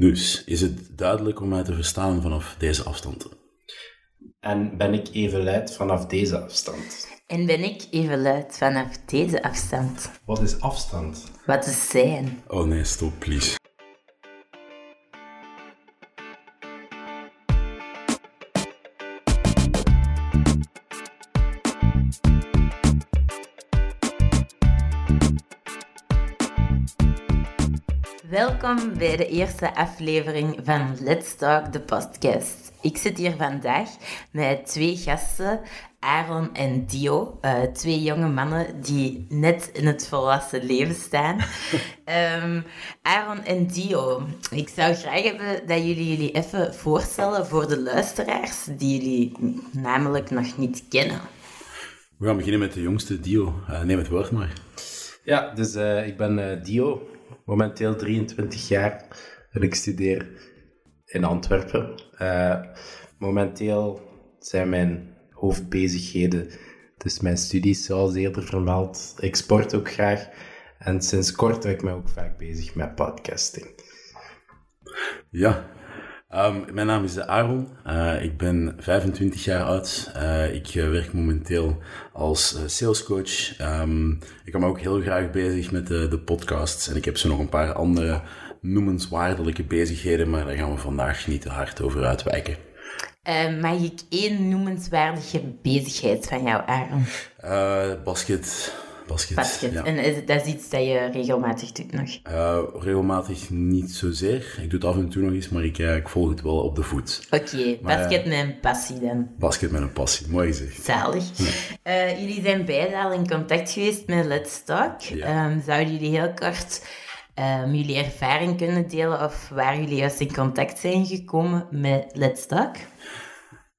Dus, is het duidelijk om mij te verstaan vanaf deze afstand? En ben ik even luid vanaf deze afstand? En ben ik even luid vanaf deze afstand? Wat is afstand? Wat is zijn? Oh nee, stop, please. Welkom bij de eerste aflevering van Let's Talk, de podcast. Ik zit hier vandaag met twee gasten, Aaron en Dio. eh, twee jonge mannen die net in het volwassen leven staan. Ehm, Aaron en Dio, ik zou graag hebben dat jullie jullie even voorstellen voor de luisteraars die jullie namelijk nog niet kennen. We gaan beginnen met de jongste, Dio. Eh, neem het woord maar. Ja, dus eh, ik ben eh, Dio, momenteel 23 jaar en ik studeer in Antwerpen. Eh, momenteel zijn mijn hoofdbezigheden dus mijn studies, zoals eerder vermeld. Ik sport ook graag en sinds kort ben ik me ook vaak bezig met podcasting. Ja, Ehm, mijn naam is Aaron. Eh, ik ben 25 jaar oud. Eh, ik eh, werk momenteel als salescoach. Ehm, ik ben ook heel graag bezig met de, de podcasts. En ik heb zo nog een paar andere noemenswaardelijke bezigheden, maar daar gaan we vandaag niet te hard over uitwijken. Eh, mag ik één noemenswaardige bezigheid van jou, Aaron? Eh, basket. Basket. Basket. Ja. En is, dat is iets dat je regelmatig doet nog? Eh, regelmatig niet zozeer. Ik doe het af en toe nog eens, maar ik, eh, ik volg het wel op de voet. Oké, basket met een passie dan. Basket met een passie, mooi gezegd. Zalig. Eh, jullie zijn beide al in contact geweest met Let's Talk. Ja. Ehm, zouden jullie heel kort ehm, jullie ervaring kunnen delen of waar jullie juist in contact zijn gekomen met Let's Talk?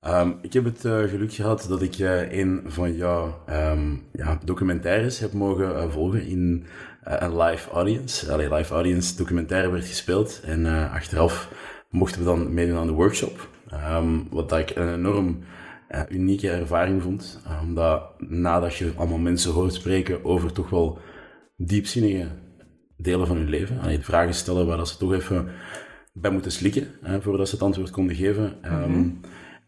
Ehm, ik heb het eh, geluk gehad dat ik eh, een van jouw ehm, ja, documentaires heb mogen eh, volgen in een live audience. Allee, live audience documentaire werd gespeeld en achteraf mochten we dan meedoen aan de workshop. Ehm, wat dat ik een enorm unieke ervaring vond, omdat nadat je allemaal mensen hoort spreken over toch wel diepzinnige delen van hun leven, allee, vragen stellen waar dat ze toch even bij moeten slikken hè, voordat ze het antwoord konden geven. Ehm,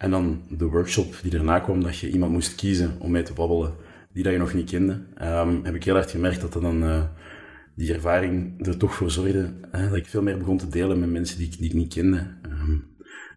En dan de workshop die erna kwam, dat je iemand moest kiezen om mee te babbelen die dat je nog niet kende. Ehm, heb ik heel hard gemerkt dat dat dan eh, die ervaring er toch voor zorgde hè, dat ik veel meer begon te delen met mensen die ik, die ik niet kende. Ehm,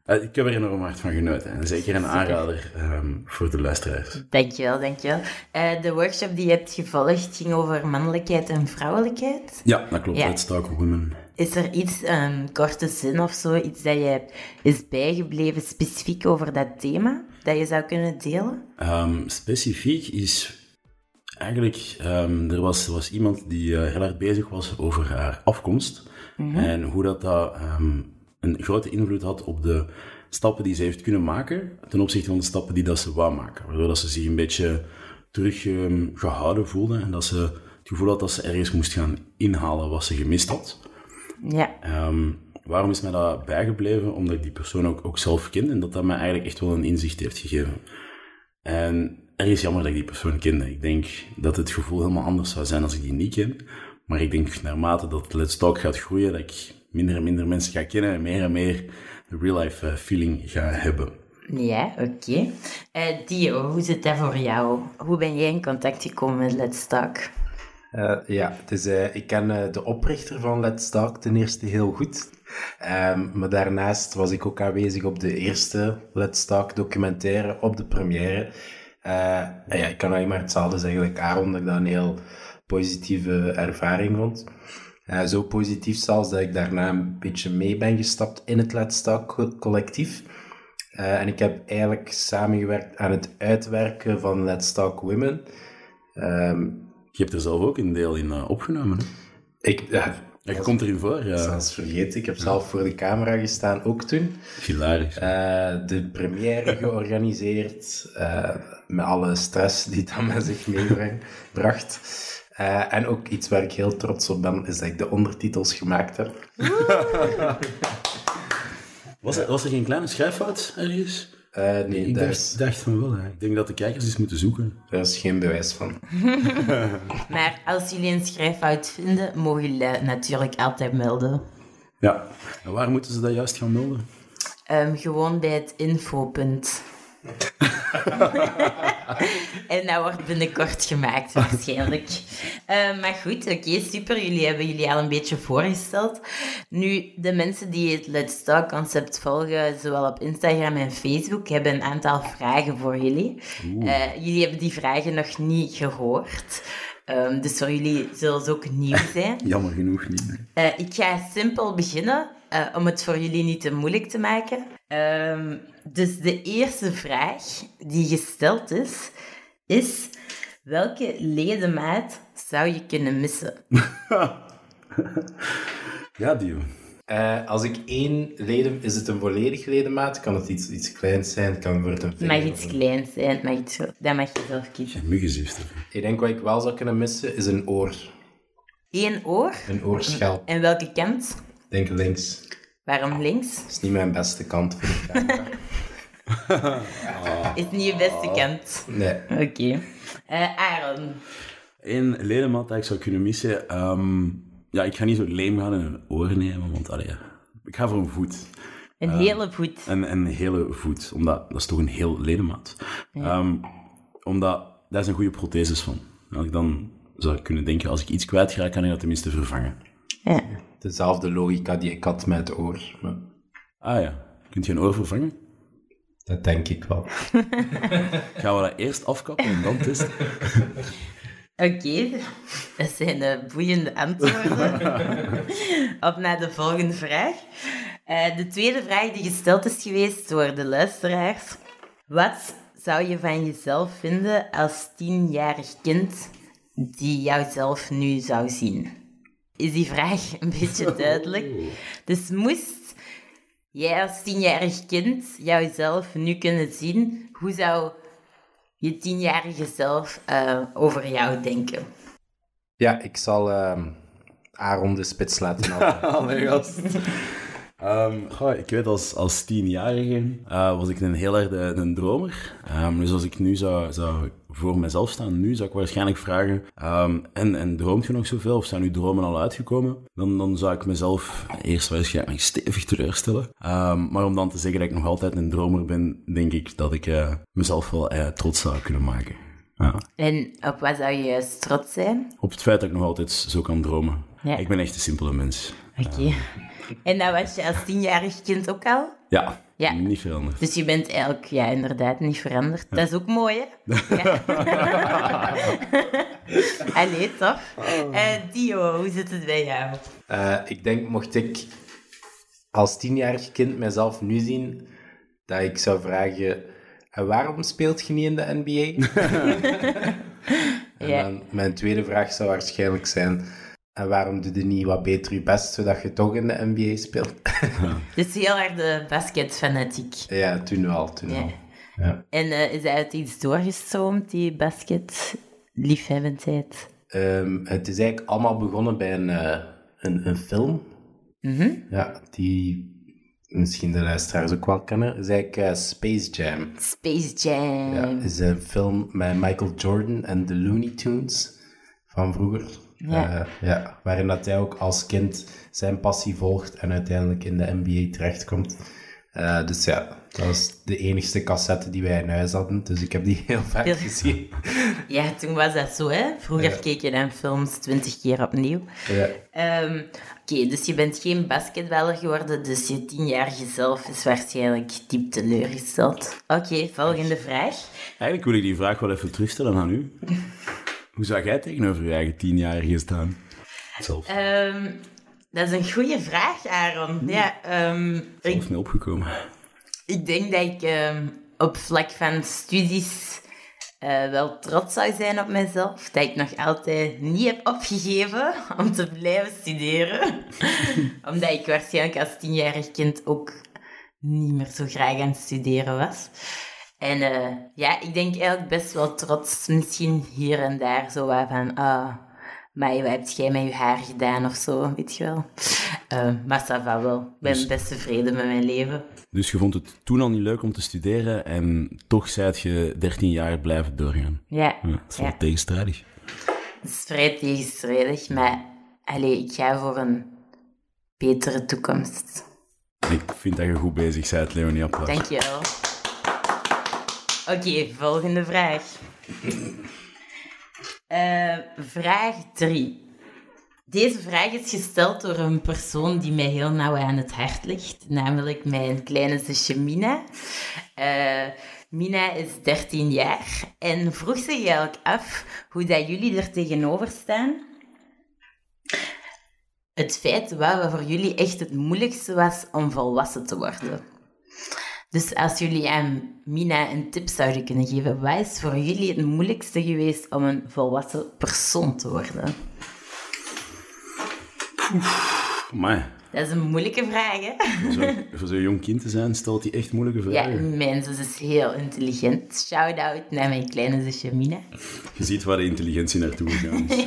eh, ik heb er enorm hard van genoten. En zeker een aanrader ehm, voor de luisteraars. Dankjewel, dankjewel. Eh de workshop die je hebt gevolgd ging over mannelijkheid en vrouwelijkheid. Ja, dat klopt. Ja. Let's Talk Women. Is er iets, een korte zin of zo, iets dat je is bijgebleven specifiek over dat thema, dat je zou kunnen delen? Ehm, specifiek is eigenlijk, ehm, er, was, er was iemand die eh, heel erg bezig was over haar afkomst. En hoe dat, dat ehm, een grote invloed had op de stappen die ze heeft kunnen maken ten opzichte van de stappen die dat ze wou maken. Waardoor dat ze zich een beetje terug ehm, gehouden voelde en dat ze het gevoel had dat ze ergens moest gaan inhalen wat ze gemist had. Ja, Ehm, waarom is mij dat bijgebleven? Omdat ik die persoon ook, ook zelf ken en dat dat mij eigenlijk echt wel een inzicht heeft gegeven. En er is jammer dat ik die persoon kende. Ik denk dat het gevoel helemaal anders zou zijn als ik die niet ken. Maar ik denk naarmate dat Let's Talk gaat groeien, dat ik minder en minder mensen ga kennen en meer en meer de real-life eh, feeling ga hebben. ja oké. Eh, Dio, hoe zit dat voor jou? Hoe ben jij in contact gekomen met Let's Talk? Eh, ja, eh, ik ken eh, de oprichter van Let's Talk ten eerste heel goed. Ehm, maar daarnaast was ik ook aanwezig op de eerste Let's Talk documentaire, op de première. Ja, ik kan alleen maar hetzelfde zeggen, like Aaron, dat ik dat een heel positieve ervaring vond. Zo positief zelfs dat ik daarna een beetje mee ben gestapt in het Let's Talk co- collectief. En ik heb eigenlijk samengewerkt aan het uitwerken van Let's Talk Women. Ehm, Je hebt er zelf ook een deel in eh, opgenomen. Hè? ik, ja, Ja, je komt erin voor, ja. zelfs vergeten, ik heb zelf voor de camera gestaan, ook toen. Hilarisch. Eh, de première georganiseerd, eh, met alle stress die dat met zich meebracht. Eh, en ook iets waar ik heel trots op ben, is dat ik de ondertitels gemaakt heb. Was er, was er geen kleine schrijffout ergens? Eh, nee, Ik dacht, is, dacht van wel. Hè. Ik denk dat de kijkers eens moeten zoeken. daar is geen bewijs van. Maar als jullie een schrijffout vinden, mogen jullie natuurlijk altijd melden. Ja. En waar moeten ze dat juist gaan melden? Ehm, gewoon bij het infopunt. en dat wordt binnenkort gemaakt, waarschijnlijk. Uh, maar goed, oké, super. Jullie hebben jullie al een beetje voorgesteld. Nu, de mensen die het Let's Talk concept volgen, zowel op Instagram en Facebook, hebben een aantal vragen voor jullie. Uh, jullie hebben die vragen nog niet gehoord. Um, dus voor jullie zullen ze ook nieuw zijn. Jammer genoeg niet. Uh, ik ga simpel beginnen, om het voor jullie niet te moeilijk te maken. Um, dus de eerste vraag die gesteld is, is welke ledemaat zou je kunnen missen? ja, Dio. Uh, als ik één leden... Is het een volledig ledemaat? Kan het iets, iets kleins zijn? Kan het een Het mag iets kleins zijn. Mag iets, dat mag je zelf kiezen. Muggenzuster. Ik denk wat ik wel zou kunnen missen, is een oor. Eén oor? Een oorschelp. En welke kant? Ik denk links. Waarom links? Dat is niet mijn beste kant voor de camera. Is niet je beste kant? Nee. Oké. Okay. Uh, Aaron? Een ledemaat dat ik zou kunnen missen... Um, ja, ik ga niet zo leem gaan in een oor nemen, want allee, ik ga voor een voet. Een uh, hele voet? Een, een hele voet, omdat dat is toch een heel ledemaat. Ja. Um, omdat, daar is een goede protheses van. Als ik dan zou kunnen denken, als ik iets kwijt ga, kan ik dat tenminste vervangen. Ja. Dezelfde logica die ik had met het oor. Maar... Ah ja, kunt je een oor vervangen? Dat denk ik wel. Gaan we dat eerst afkappen en dan testen? Oké, okay. dat zijn de boeiende antwoorden. Op naar de volgende vraag. Uh, de tweede vraag die gesteld is geweest door de luisteraars. Wat zou je van jezelf vinden als tienjarig kind die jouzelf nu zou zien? Is die vraag een beetje duidelijk? Dus moest jij als tienjarig kind jouzelf nu kunnen zien, hoe zou je tienjarige zelf uh, over jou denken? Ja, ik zal uh, Aaron de spits laten Allee, gast. Um, goh, ik weet, als, als tienjarige uh, was ik een heel erg een dromer. Um, dus als ik nu zou, zou voor mezelf staan, nu zou ik waarschijnlijk vragen, um, en, en droomt je nog zoveel? Of zijn uw dromen al uitgekomen? Dan, dan zou ik mezelf eerst waarschijnlijk stevig teleurstellen. maar om dan te zeggen dat ik nog altijd een dromer ben, denk ik dat ik uh, mezelf wel uh, trots zou kunnen maken. Ja. En op wat zou je juist trots zijn? Op het feit dat ik nog altijd zo kan dromen. Ja. Ik ben echt een simpele mens. Oké. Okay. En dat was je als tienjarig kind ook al? Ja, ja. niet veranderd. Dus je bent eigenlijk, ja, inderdaad, niet veranderd. Dat is ook mooi, hè? Ja. Allee, toch? Uh, Dio, hoe zit het bij jou? Uh, ik denk, mocht ik als tienjarig kind mezelf nu zien, dat ik zou vragen... En waarom speelt je niet in de NBA? en ja. dan, mijn tweede vraag zou waarschijnlijk zijn... En waarom doe je niet wat beter je best, zodat je toch in de NBA speelt? dus heel erg de basketfanatiek. Ja, toen wel, toen ja. wel. Ja. En uh, is uit iets doorgestroomd, die basketliefhebbendheid? Um, het is eigenlijk allemaal begonnen bij een, uh, een, een, film. Mm -hmm. Ja, die misschien de luisteraars ook wel kennen. is eigenlijk uh, Space Jam. Space Jam. Ja, is een film met Michael Jordan en de Looney Tunes van vroeger. Ja. Uh, ja, waarin dat hij ook als kind zijn passie volgt en uiteindelijk in de NBA terechtkomt. Uh, dus ja, dat was de enigste cassette die wij in huis hadden, dus ik heb die heel vaak gezien. Ja, toen was dat zo, hè? Vroeger ja. keek je naar films twintig keer opnieuw. Ja. Um, Oké, okay, dus je bent geen basketballer geworden, dus je tienjarige zelf is waarschijnlijk diep teleurgesteld. Oké, okay, volgende vraag. Eigenlijk wil ik die vraag wel even terugstellen aan u. Hoe zou jij tegenover je eigen tienjarige staan? Zelf. Um, dat is een goede vraag, Aaron. Hmm. Ja, um, ik, snel opgekomen. Ik denk dat ik um, op vlak van studies uh, wel trots zou zijn op mezelf. Dat ik nog altijd niet heb opgegeven om te blijven studeren. Omdat ik waarschijnlijk als tienjarig kind ook niet meer zo graag aan het studeren was. En uh, ja, ik denk eigenlijk best wel trots, misschien hier en daar, zo van, ah, maar wat heb jij met je haar gedaan of zo, weet je wel. Uh, maar ça va wel. Ik ben dus, best tevreden met mijn leven. Dus je vond het toen al niet leuk om te studeren en toch zijt je 13 jaar blijven doorgaan. Ja. ja dat is wel ja. tegenstrijdig. Het is vrij tegenstrijdig, maar allez, ik ga voor een betere toekomst? Ik vind dat je goed bezig bent, Leonie Applaus. Dankjewel. Oké, volgende vraag. Uh, vraag 3. Deze vraag is gesteld door een persoon die mij heel nauw aan het hart ligt, namelijk mijn kleine zusje Mina. Uh, Mina is 13 jaar en vroeg zich eigenlijk af hoe dat jullie er tegenover staan. Het feit wat voor jullie echt het moeilijkste was om volwassen te worden. Dus als jullie aan Mina een tip zouden kunnen geven, wat is voor jullie het moeilijkste geweest om een volwassen persoon te worden? Maar dat is een moeilijke vraag, hè? Voor zo'n jong kind te zijn, stelt hij echt moeilijke vragen. Ja, mijn zus is heel intelligent. Shout-out naar mijn kleine zusje Mina. Je ziet waar de intelligentie naartoe gegaan is.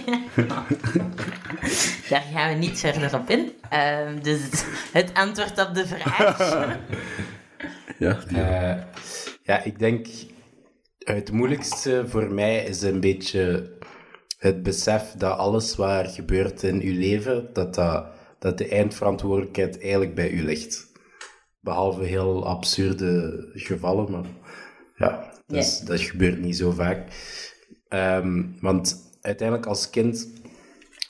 Daar gaan we niet verder op in. Um, dus het antwoord op de vraag. ja, uh, ja, ik denk... Het moeilijkste voor mij is een beetje het besef dat alles wat gebeurt in uw leven, dat dat dat de eindverantwoordelijkheid eigenlijk bij u ligt. Behalve heel absurde gevallen, maar ja, dat, dat gebeurt niet zo vaak. Ehm, want uiteindelijk als kind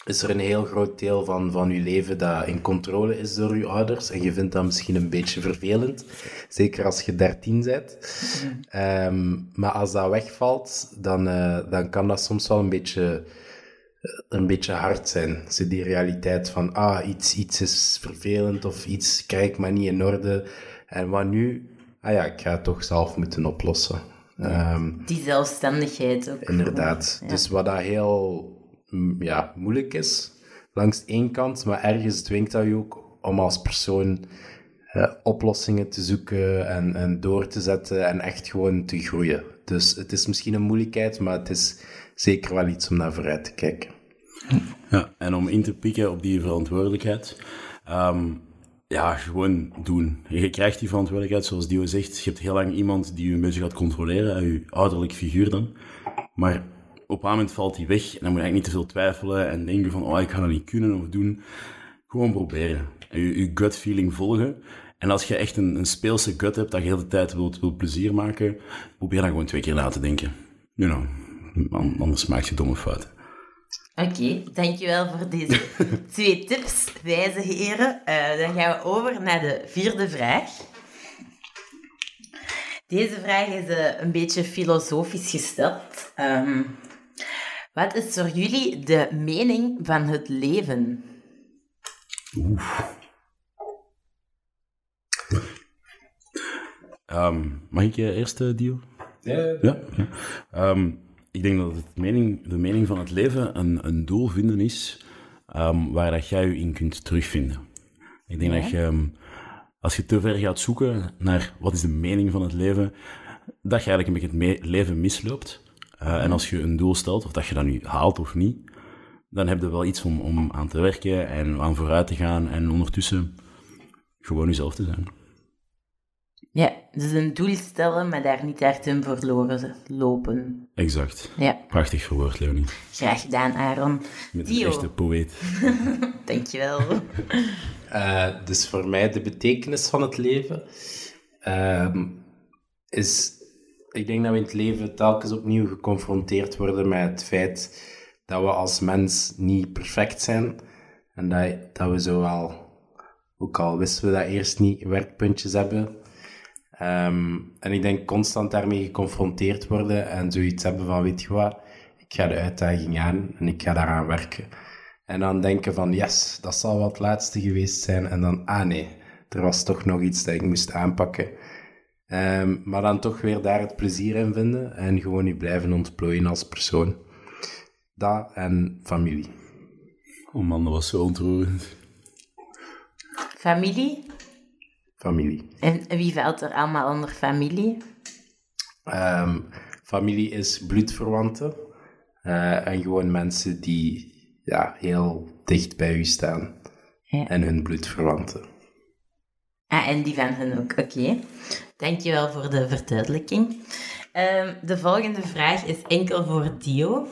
is er een heel groot deel van, van je leven dat in controle is door je ouders. En je vindt dat misschien een beetje vervelend. Zeker als je dertien bent. Ehm, maar als dat wegvalt, dan, uh, dan kan dat soms wel een beetje een beetje hard zijn. Ze die realiteit van, ah, iets, iets is vervelend of iets krijg ik maar niet in orde. En wat nu? Ah ja, ik ga het toch zelf moeten oplossen. Ehm, die zelfstandigheid ook. Inderdaad. Dus wat dat heel ja, moeilijk is, langs één kant, maar ergens dwingt dat je ook om als persoon oplossingen te zoeken en, en door te zetten en echt gewoon te groeien. Dus het is misschien een moeilijkheid, maar het is zeker wel iets om naar vooruit te kijken. Ja, en om in te pikken op die verantwoordelijkheid. Um, ja, gewoon doen. Je krijgt die verantwoordelijkheid, zoals Dio zegt. Je hebt heel lang iemand die je een beetje gaat controleren, je ouderlijk figuur dan. Maar op een moment valt die weg en dan moet je eigenlijk niet te veel twijfelen en denken van, oh, ik ga dat niet kunnen of doen. Gewoon proberen. En je, je gut feeling volgen. En als je echt een, een speelse gut hebt, dat je de hele tijd wilt, wilt plezier maken, probeer dan gewoon twee keer na te denken. You know, Anders maak je domme fouten. Oké, dankjewel voor deze twee tips, wijze heren. Uh, dan gaan we over naar de vierde vraag. Deze vraag is uh, een beetje filosofisch gesteld. Um, wat is voor jullie de mening van het leven? Oeh. Um, mag ik je eerst, Dio? Ja. ja? Um, ik denk dat het mening, de mening van het leven een, een doel vinden is um, waar dat jij je in kunt terugvinden. Ik denk dat je, um, als je te ver gaat zoeken naar wat is de mening van het leven, dat je eigenlijk een beetje het leven misloopt. Uh, en als je een doel stelt, of dat je dat nu haalt of niet, dan heb je wel iets om, om aan te werken en aan vooruit te gaan en ondertussen gewoon jezelf te zijn. Ja, dus een doel stellen, maar daar niet echt in verloren lopen. Exact. Ja. Prachtig verwoord, Leonie. Graag gedaan, Aaron. Met een echte poëet. Dankjewel. Uh, dus voor mij de betekenis van het leven uh, is... Ik denk dat we in het leven telkens opnieuw geconfronteerd worden met het feit dat we als mens niet perfect zijn. En dat, dat we zowel, ook al wisten we dat eerst niet, werkpuntjes hebben Um, en ik denk constant daarmee geconfronteerd worden en zoiets hebben van, weet je wat, ik ga de uitdaging aan en ik ga daaraan werken. En dan denken van, yes, dat zal wel het laatste geweest zijn. En dan, ah nee, er was toch nog iets dat ik moest aanpakken. Um, maar dan toch weer daar het plezier in vinden en gewoon je blijven ontplooien als persoon. Dat en familie. Oh man, dat was zo ontroerend. Familie? familie. En wie valt er allemaal onder familie? Um, familie is bloedverwanten. Uh, en gewoon mensen die ja, heel dicht bij u staan. Ja. En hun bloedverwanten. Ah, en die van hen ook, oké. Okay. Dankjewel voor de verduidelijking. Um, de volgende vraag is enkel voor Dio.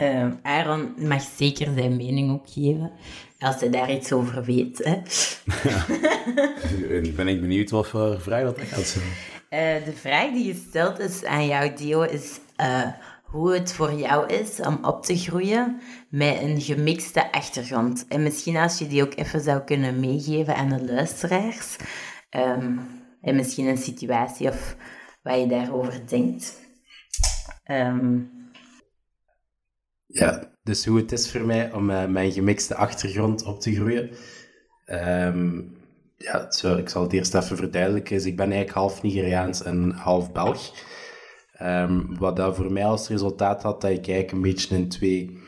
Uh, Aaron mag zeker zijn mening ook geven, als hij daar iets over weet. Hè. Ja. ben ik benieuwd wat voor vraag dat gaat zijn. Uh, de vraag die gesteld is aan jou, Dio, is uh, hoe het voor jou is om op te groeien met een gemixte achtergrond. En misschien als je die ook even zou kunnen meegeven aan de luisteraars. Um, en misschien een situatie of wat je daarover denkt. Um, ja, dus hoe het is voor mij om uh, mijn gemixte achtergrond op te groeien. Um, ja, ik zal het eerst even verduidelijken. Dus ik ben eigenlijk half Nigeriaans en half Belg. Um, wat dat voor mij als resultaat had dat ik eigenlijk een beetje in twee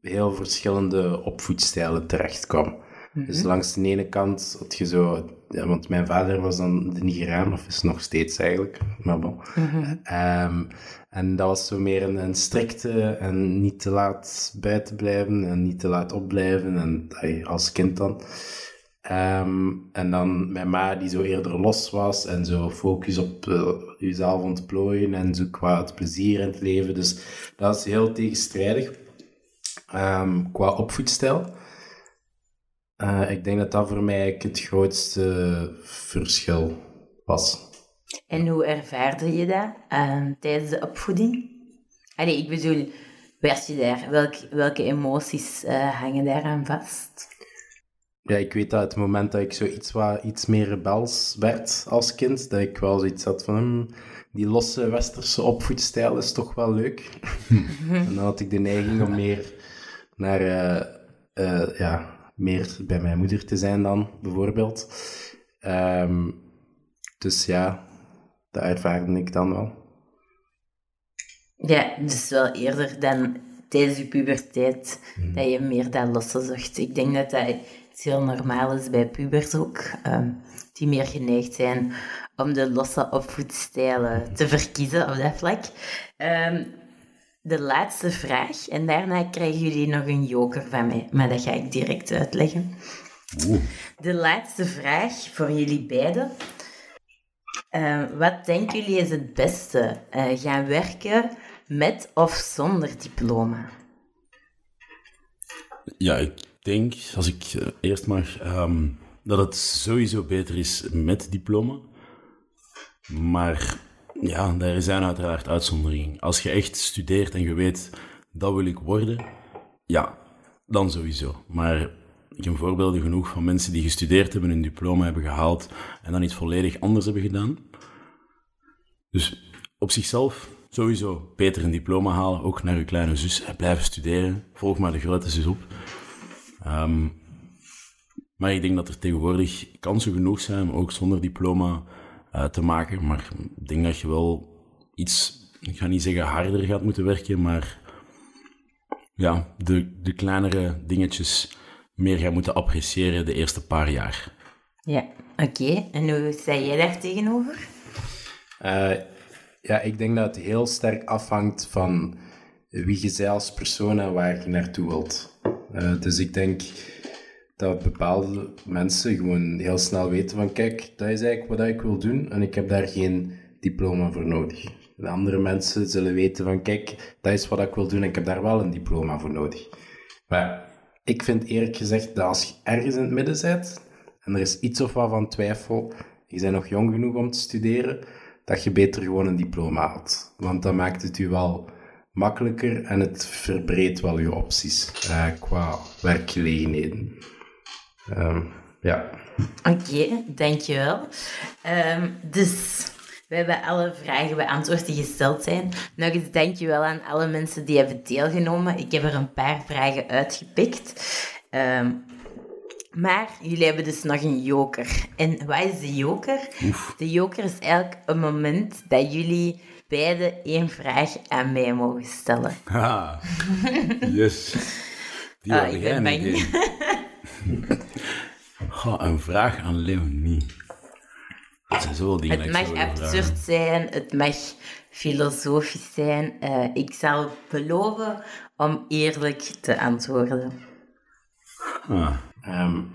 heel verschillende opvoedstijlen terecht kwam. Dus mhm. langs de ene kant had je zo, ja, want mijn vader was dan de Nigeriaan, of is nog steeds eigenlijk, maar bon. Mhm. Ehm, en dat was zo meer een, een, strikte en niet te laat buiten blijven en niet te laat opblijven, en als kind dan. Ehm, en dan mijn ma die zo eerder los was en zo focus op uh, jezelf ontplooien en zo qua het plezier in het leven. Dus dat is heel tegenstrijdig um, qua opvoedstijl. Uh, ik denk dat dat voor mij het grootste verschil was. En hoe ervaarde je dat uh, tijdens de opvoeding? Allee, ik bedoel, werd je daar? Welk, welke emoties uh, hangen daaraan vast? Ja, ik weet dat het moment dat ik zo iets, wat, iets meer rebels werd als kind, dat ik wel zoiets had van, hmm, die losse westerse opvoedstijl is toch wel leuk. en dan had ik de neiging om meer naar, uh, ja, meer bij mijn moeder te zijn dan, bijvoorbeeld. Um, dus ja, dat ervaarde ik dan wel. Ja, dus wel eerder dan tijdens je puberteit hmm. dat je meer dat losse zocht. Ik denk dat dat heel normaal is bij pubers ook, um, die meer geneigd zijn om de losse opvoedstijlen te verkiezen op dat vlak. Um, de laatste vraag en daarna krijgen jullie nog een joker van mij, maar dat ga ik direct uitleggen. Oeh. De laatste vraag voor jullie beiden. Uh, wat denken jullie is het beste? Uh, gaan werken met of zonder diploma? Ja, ik denk, als ik uh, eerst mag, um, dat het sowieso beter is met diploma. Maar ja, daar zijn uiteraard uitzonderingen. Als je echt studeert en je weet, dat wil ik worden, ja, dan sowieso. Maar ik heb voorbeelden genoeg van mensen die gestudeerd hebben, een diploma hebben gehaald en dan iets volledig anders hebben gedaan. Dus op zichzelf sowieso beter een diploma halen, ook naar je kleine zus. Blijven studeren, volg maar de grote zus op. Um, maar ik denk dat er tegenwoordig kansen genoeg zijn, ook zonder diploma, uh, te maken. Maar ik denk dat je wel iets, ik ga niet zeggen harder gaat moeten werken, maar ja, de, de kleinere dingetjes meer gaat moeten appreciëren de eerste paar jaar. Ja, oké. En hoe sta jij daar tegenover? Uh, ja, ik denk dat het heel sterk afhangt van wie je bent als persoon en waar je naartoe wilt. Uh, dus ik denk dat bepaalde mensen gewoon heel snel weten van kijk, dat is eigenlijk wat ik wil doen en ik heb daar geen diploma voor nodig. De andere mensen zullen weten van kijk, dat is wat ik wil doen en ik heb daar wel een diploma voor nodig. Maar ik vind eerlijk gezegd dat als je ergens in het midden zit en er is iets of wat van twijfel, je bent nog jong genoeg om te studeren, dat je beter gewoon een diploma had. Want dan maakt het je wel makkelijker en het verbreedt wel je opties uh, qua werkgelegenheden. Um, ja. Oké, okay, dankjewel. Um, dus we hebben alle vragen beantwoord die gesteld zijn. Nog eens dankjewel aan alle mensen die hebben deelgenomen. Ik heb er een paar vragen uitgepikt. Um, maar jullie hebben dus nog een joker. En wat is de joker? De joker is eigenlijk een moment dat jullie beide één vraag aan mij mogen stellen. Ah, yes. Die ah, ik ben bang. Goh, een vraag aan Leonie. Dat zijn zoveel dingen Het mag absurd zijn, het mag filosofisch zijn. Uh, ik zal beloven om eerlijk te antwoorden. Ah. Um,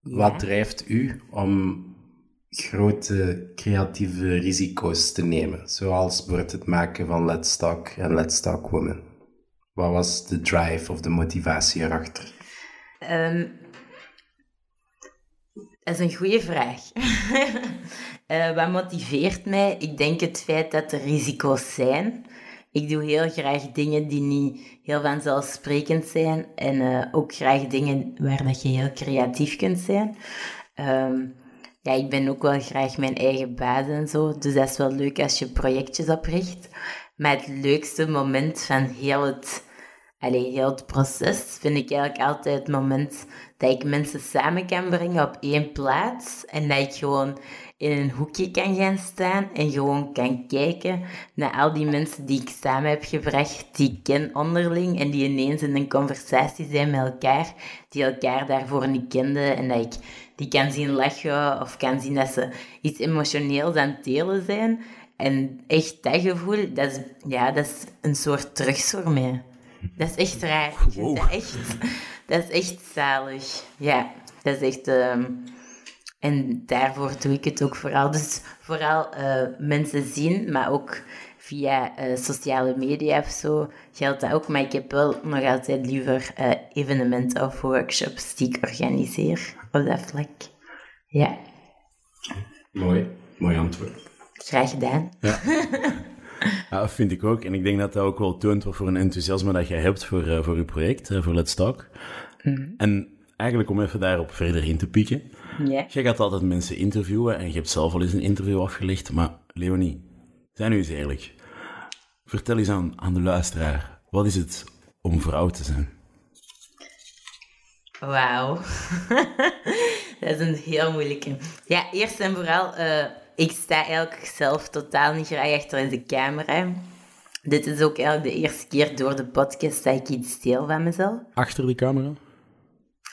wat drijft u om grote creatieve risico's te nemen, zoals bijvoorbeeld het maken van Let's Talk en Let's Talk Women? Wat was de drive of de motivatie erachter? Um, dat is een goede vraag. uh, wat motiveert mij? Ik denk het feit dat er risico's zijn. Ik doe heel graag dingen die niet heel vanzelfsprekend zijn. En uh, ook graag dingen waar dat je heel creatief kunt zijn. Um, ja, ik ben ook wel graag mijn eigen baas en zo. Dus dat is wel leuk als je projectjes opricht. Maar het leukste moment van heel het, allez, heel het proces vind ik eigenlijk altijd het moment dat ik mensen samen kan brengen op één plaats. En dat ik gewoon in een hoekje kan gaan staan en gewoon kan kijken naar al die mensen die ik samen heb gebracht, die ik ken onderling en die ineens in een conversatie zijn met elkaar, die elkaar daarvoor niet kenden en dat ik die kan zien lachen of kan zien dat ze iets emotioneels aan het delen zijn. En echt dat gevoel, dat is, ja, dat is een soort drugs voor mij. Dat is echt raar. Wow. Dat, echt, dat is echt zalig. Ja, dat is echt... Um, en daarvoor doe ik het ook vooral. Dus vooral uh, mensen zien, maar ook via uh, sociale media of zo geldt dat ook. Maar ik heb wel nog altijd liever uh, evenementen of workshops die ik organiseer op dat vlak. Ja. Mooi, mooi antwoord. Graag gedaan. Ja. ja, dat vind ik ook. En ik denk dat dat ook wel toont wat voor een enthousiasme dat jij hebt voor, uh, voor je project, voor Let's Talk. Mm. En eigenlijk om even daarop verder in te pieken. Ja. Jij gaat altijd mensen interviewen en je hebt zelf al eens een interview afgelegd. Maar Leonie, zijn nu eens eerlijk. Vertel eens aan, aan de luisteraar, wat is het om vrouw te zijn? Wauw. dat is een heel moeilijke. Ja, eerst en vooral, uh, ik sta eigenlijk zelf totaal niet graag achter de camera. Dit is ook eigenlijk de eerste keer door de podcast dat ik iets deel van mezelf. Achter de camera?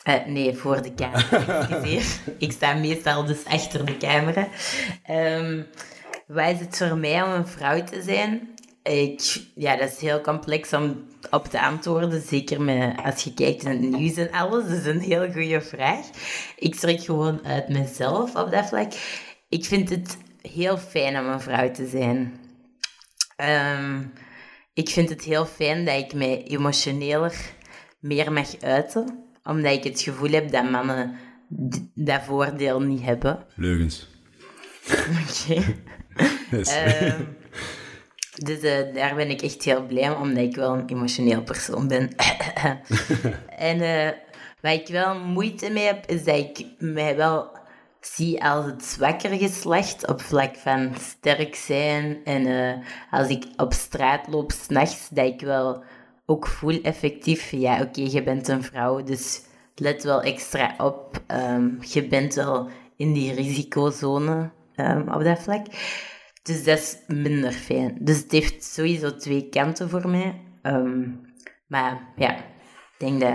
Uh, nee, voor de camera. ik sta meestal dus achter de camera. Um, wat is het voor mij om een vrouw te zijn? Ik, ja, dat is heel complex om op te antwoorden. Zeker met, als je kijkt in het nieuws en alles. Dat is een heel goede vraag. Ik schrik gewoon uit mezelf op dat vlak. Ik vind het heel fijn om een vrouw te zijn. Um, ik vind het heel fijn dat ik mij emotioneler meer mag uiten. Omdat ik het gevoel heb dat mannen dat voordeel niet hebben. Leugens. Oké. Um, dus uh, daar ben ik echt heel blij om, omdat ik wel een emotioneel persoon ben. en uh, wat ik wel moeite mee heb, is dat ik mij wel zie als het zwakker geslacht op vlak van sterk zijn. En uh, als ik op straat loop s'nachts, dat ik wel ook voel effectief, ja oké, je bent een vrouw, dus let wel extra op. Um, je bent wel in die risicozone um, op dat vlak. Dus dat is minder fijn. Dus het heeft sowieso twee kanten voor mij. Um, maar ja, ik denk dat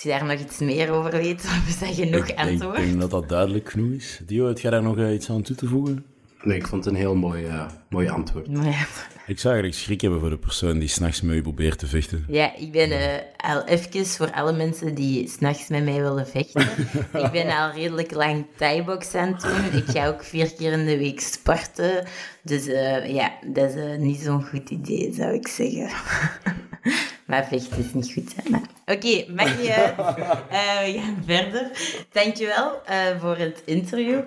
als je daar nog iets meer over weet, dan is dat genoeg ik antwoord. Ik denk dat dat duidelijk genoeg is. Dio, heb jij daar nog uh, iets aan toe te voegen? Nee, ik vond het een heel mooi, uh, mooi antwoord. Ja. Ik zou eigenlijk schrik hebben voor de persoon die s'nachts met je probeert te vechten. Ja, ik ben uh, al even voor alle mensen die s'nachts met mij willen vechten. ik ben al redelijk lang thai-box aan het doen. Ik ga ook vier keer in de week sporten. Dus uh, ja, dat is niet zo'n goed idee, zou ik zeggen. maar vechten is niet goed. Oké, okay, mag je... we gaan verder. Dankjewel voor het interview.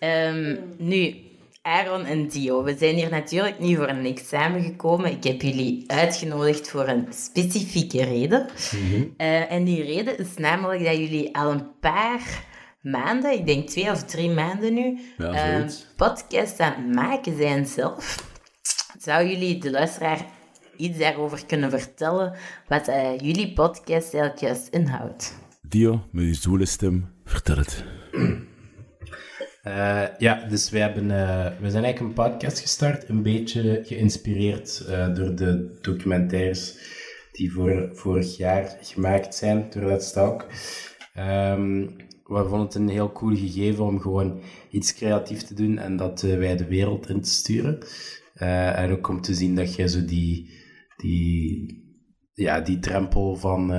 Um, nu, Aaron en Dio, we zijn hier natuurlijk niet voor niks samengekomen. Ik heb jullie uitgenodigd voor een specifieke reden. Mm -hmm. uh, en die reden is namelijk dat jullie al een paar maanden, ik denk twee of drie maanden nu, ja, een podcast aan het maken zijn zelf. Zou jullie de luisteraar iets daarover kunnen vertellen, wat uh, jullie podcast eigenlijk juist inhoudt? Dio, met je zwoele stem, vertel het. Uh, ja, dus wij, hebben, uh, we zijn eigenlijk een podcast gestart, een beetje geïnspireerd uh, door de documentaires die voor, vorig jaar gemaakt zijn door Let's Talk. Um, we vonden het een heel cool gegeven om gewoon iets creatief te doen en dat wij de wereld in te sturen. en ook om te zien dat je zo die, die, ja, die drempel van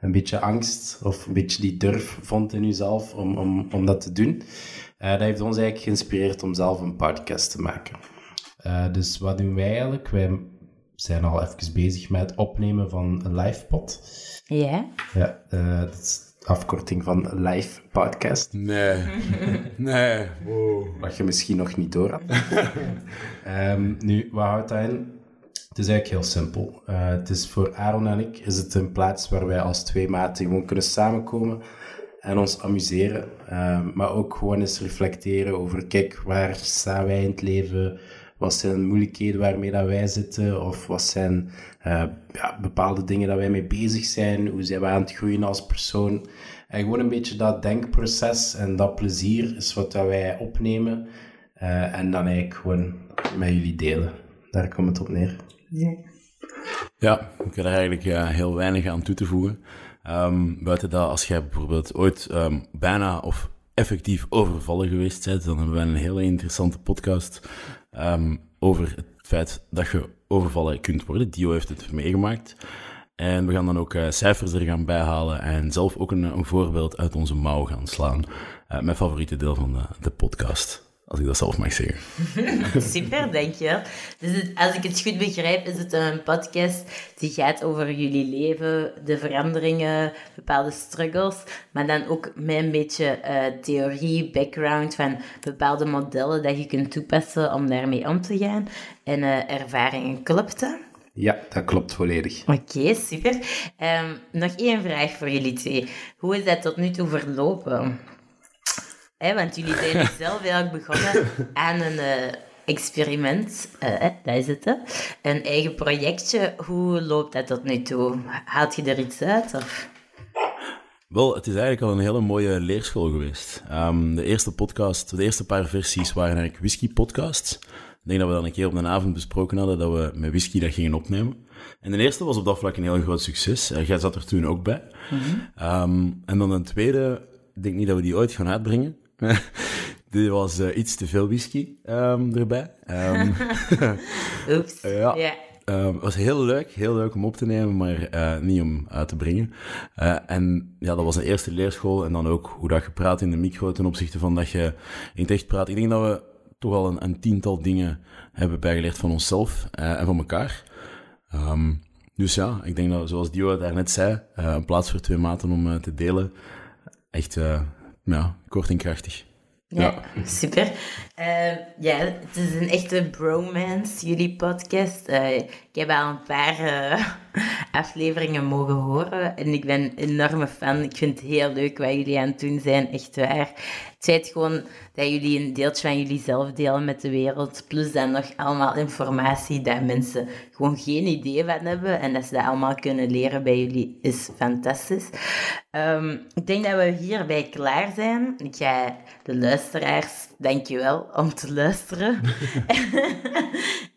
een beetje angst of een beetje die durf vond in jezelf om, om, om dat te doen. Uh, dat heeft ons eigenlijk geïnspireerd om zelf een podcast te maken. Uh, dus wat doen wij eigenlijk? Wij zijn al even bezig met het opnemen van een live pod. Ja? Ja, uh, dat is afkorting van live podcast. Nee. nee. Wow. Wat je misschien nog niet door had. um, nu, wat houdt dat in? Het is eigenlijk heel simpel. Uh, het is voor Aaron en ik is het een plaats waar wij als twee maten gewoon kunnen samenkomen en ons amuseren. Uh, maar ook gewoon eens reflecteren over, kijk, waar staan wij in het leven? Wat zijn de moeilijkheden waarmee dat wij zitten? Of wat zijn uh, ja, bepaalde dingen dat wij mee bezig zijn? Hoe zijn we aan het groeien als persoon? En gewoon een beetje dat denkproces en dat plezier is wat wij opnemen. Uh, en dan eigenlijk gewoon met jullie delen. Daar komt het op neer. Ja, ik heb er eigenlijk heel weinig aan toe te voegen. Um, buiten dat, als jij bijvoorbeeld ooit um, bijna of effectief overvallen geweest bent, dan hebben we een hele interessante podcast um, over het feit dat je overvallen kunt worden. Dio heeft het meegemaakt. En we gaan dan ook uh, cijfers er gaan bijhalen en zelf ook een, een voorbeeld uit onze mouw gaan slaan. Uh, mijn favoriete deel van de, de podcast. Als ik dat zelf mag zeggen. Super, dankjewel. Dus het, als ik het goed begrijp, is het een podcast die gaat over jullie leven, de veranderingen, bepaalde struggles, maar dan ook met een beetje uh, theorie, background van bepaalde modellen dat je kunt toepassen om daarmee om te gaan en uh, ervaringen. Klopt dat? Ja, dat klopt volledig. Oké, okay, super. Um, nog één vraag voor jullie twee. Hoe is dat tot nu toe verlopen? Hè, want jullie zijn dus zelf eigenlijk begonnen aan een uh, experiment. Uh, dat is het, hè? Een eigen projectje. Hoe loopt dat tot nu toe? Haalt je er iets uit? Of? Wel, het is eigenlijk al een hele mooie leerschool geweest. Um, de eerste podcast, de eerste paar versies waren eigenlijk whisky-podcasts. Ik denk dat we dan een keer op een avond besproken hadden dat we met whisky dat gingen opnemen. En de eerste was op dat vlak een heel groot succes. Uh, jij zat er toen ook bij. Mm -hmm. um, en dan een tweede, ik denk niet dat we die ooit gaan uitbrengen. Dit was uh, iets te veel whisky um, erbij. Um, Oeps. ja. Yeah. Um, het was heel leuk, heel leuk om op te nemen, maar uh, niet om uit te brengen. Uh, en ja, dat was de eerste leerschool. En dan ook hoe dat je praat in de micro ten opzichte van dat je in het echt praat. Ik denk dat we toch al een, een tiental dingen hebben bijgeleerd van onszelf uh, en van elkaar. Um, dus ja, ik denk dat, zoals Dio daarnet zei, een plaats voor twee maten om te delen. Echt ja, kort en krachtig. Ja, ja. super. Uh, ja, het is een echte bromance, jullie podcast. Uh, ik heb al een paar uh, afleveringen mogen horen en ik ben een enorme fan. Ik vind het heel leuk wat jullie aan het doen zijn, echt waar. Het feit gewoon dat jullie een deeltje van jullie zelf delen met de wereld, plus dan nog allemaal informatie dat mensen gewoon geen idee van hebben en dat ze dat allemaal kunnen leren bij jullie, is fantastisch. Um, ik denk dat we hierbij klaar zijn. Ik ga de luisteraars, dankjewel om te luisteren.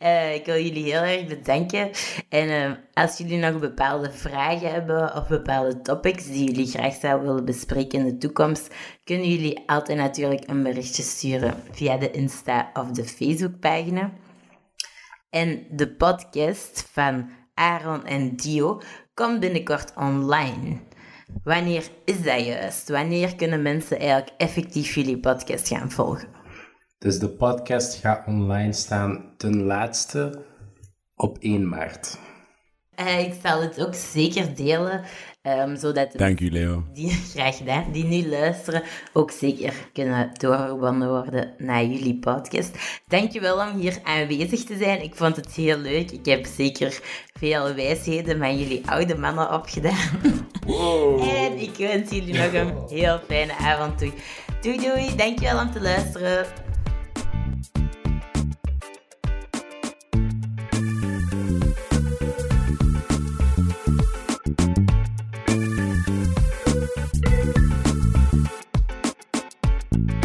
uh, ik wil jullie heel erg bedanken. En uh, als jullie nog bepaalde vragen hebben of bepaalde topics die jullie graag zouden willen bespreken in de toekomst, kunnen jullie altijd natuurlijk een berichtje sturen via de Insta of de Facebookpagina. En de podcast van Aaron en Dio komt binnenkort online. Wanneer is dat juist? Wanneer kunnen mensen eigenlijk effectief jullie podcast gaan volgen? Dus de podcast gaat online staan ten laatste op 1 maart. Uh, ik zal het ook zeker delen, um, zodat Dank u, Leo. Die, graag gedaan, die nu luisteren ook zeker kunnen doorgewonnen worden naar jullie podcast. Dankjewel om hier aanwezig te zijn. Ik vond het heel leuk. Ik heb zeker veel wijsheden met jullie oude mannen opgedaan. Wow. en ik wens jullie nog een heel fijne avond toe. Doei doei, dankjewel om te luisteren. you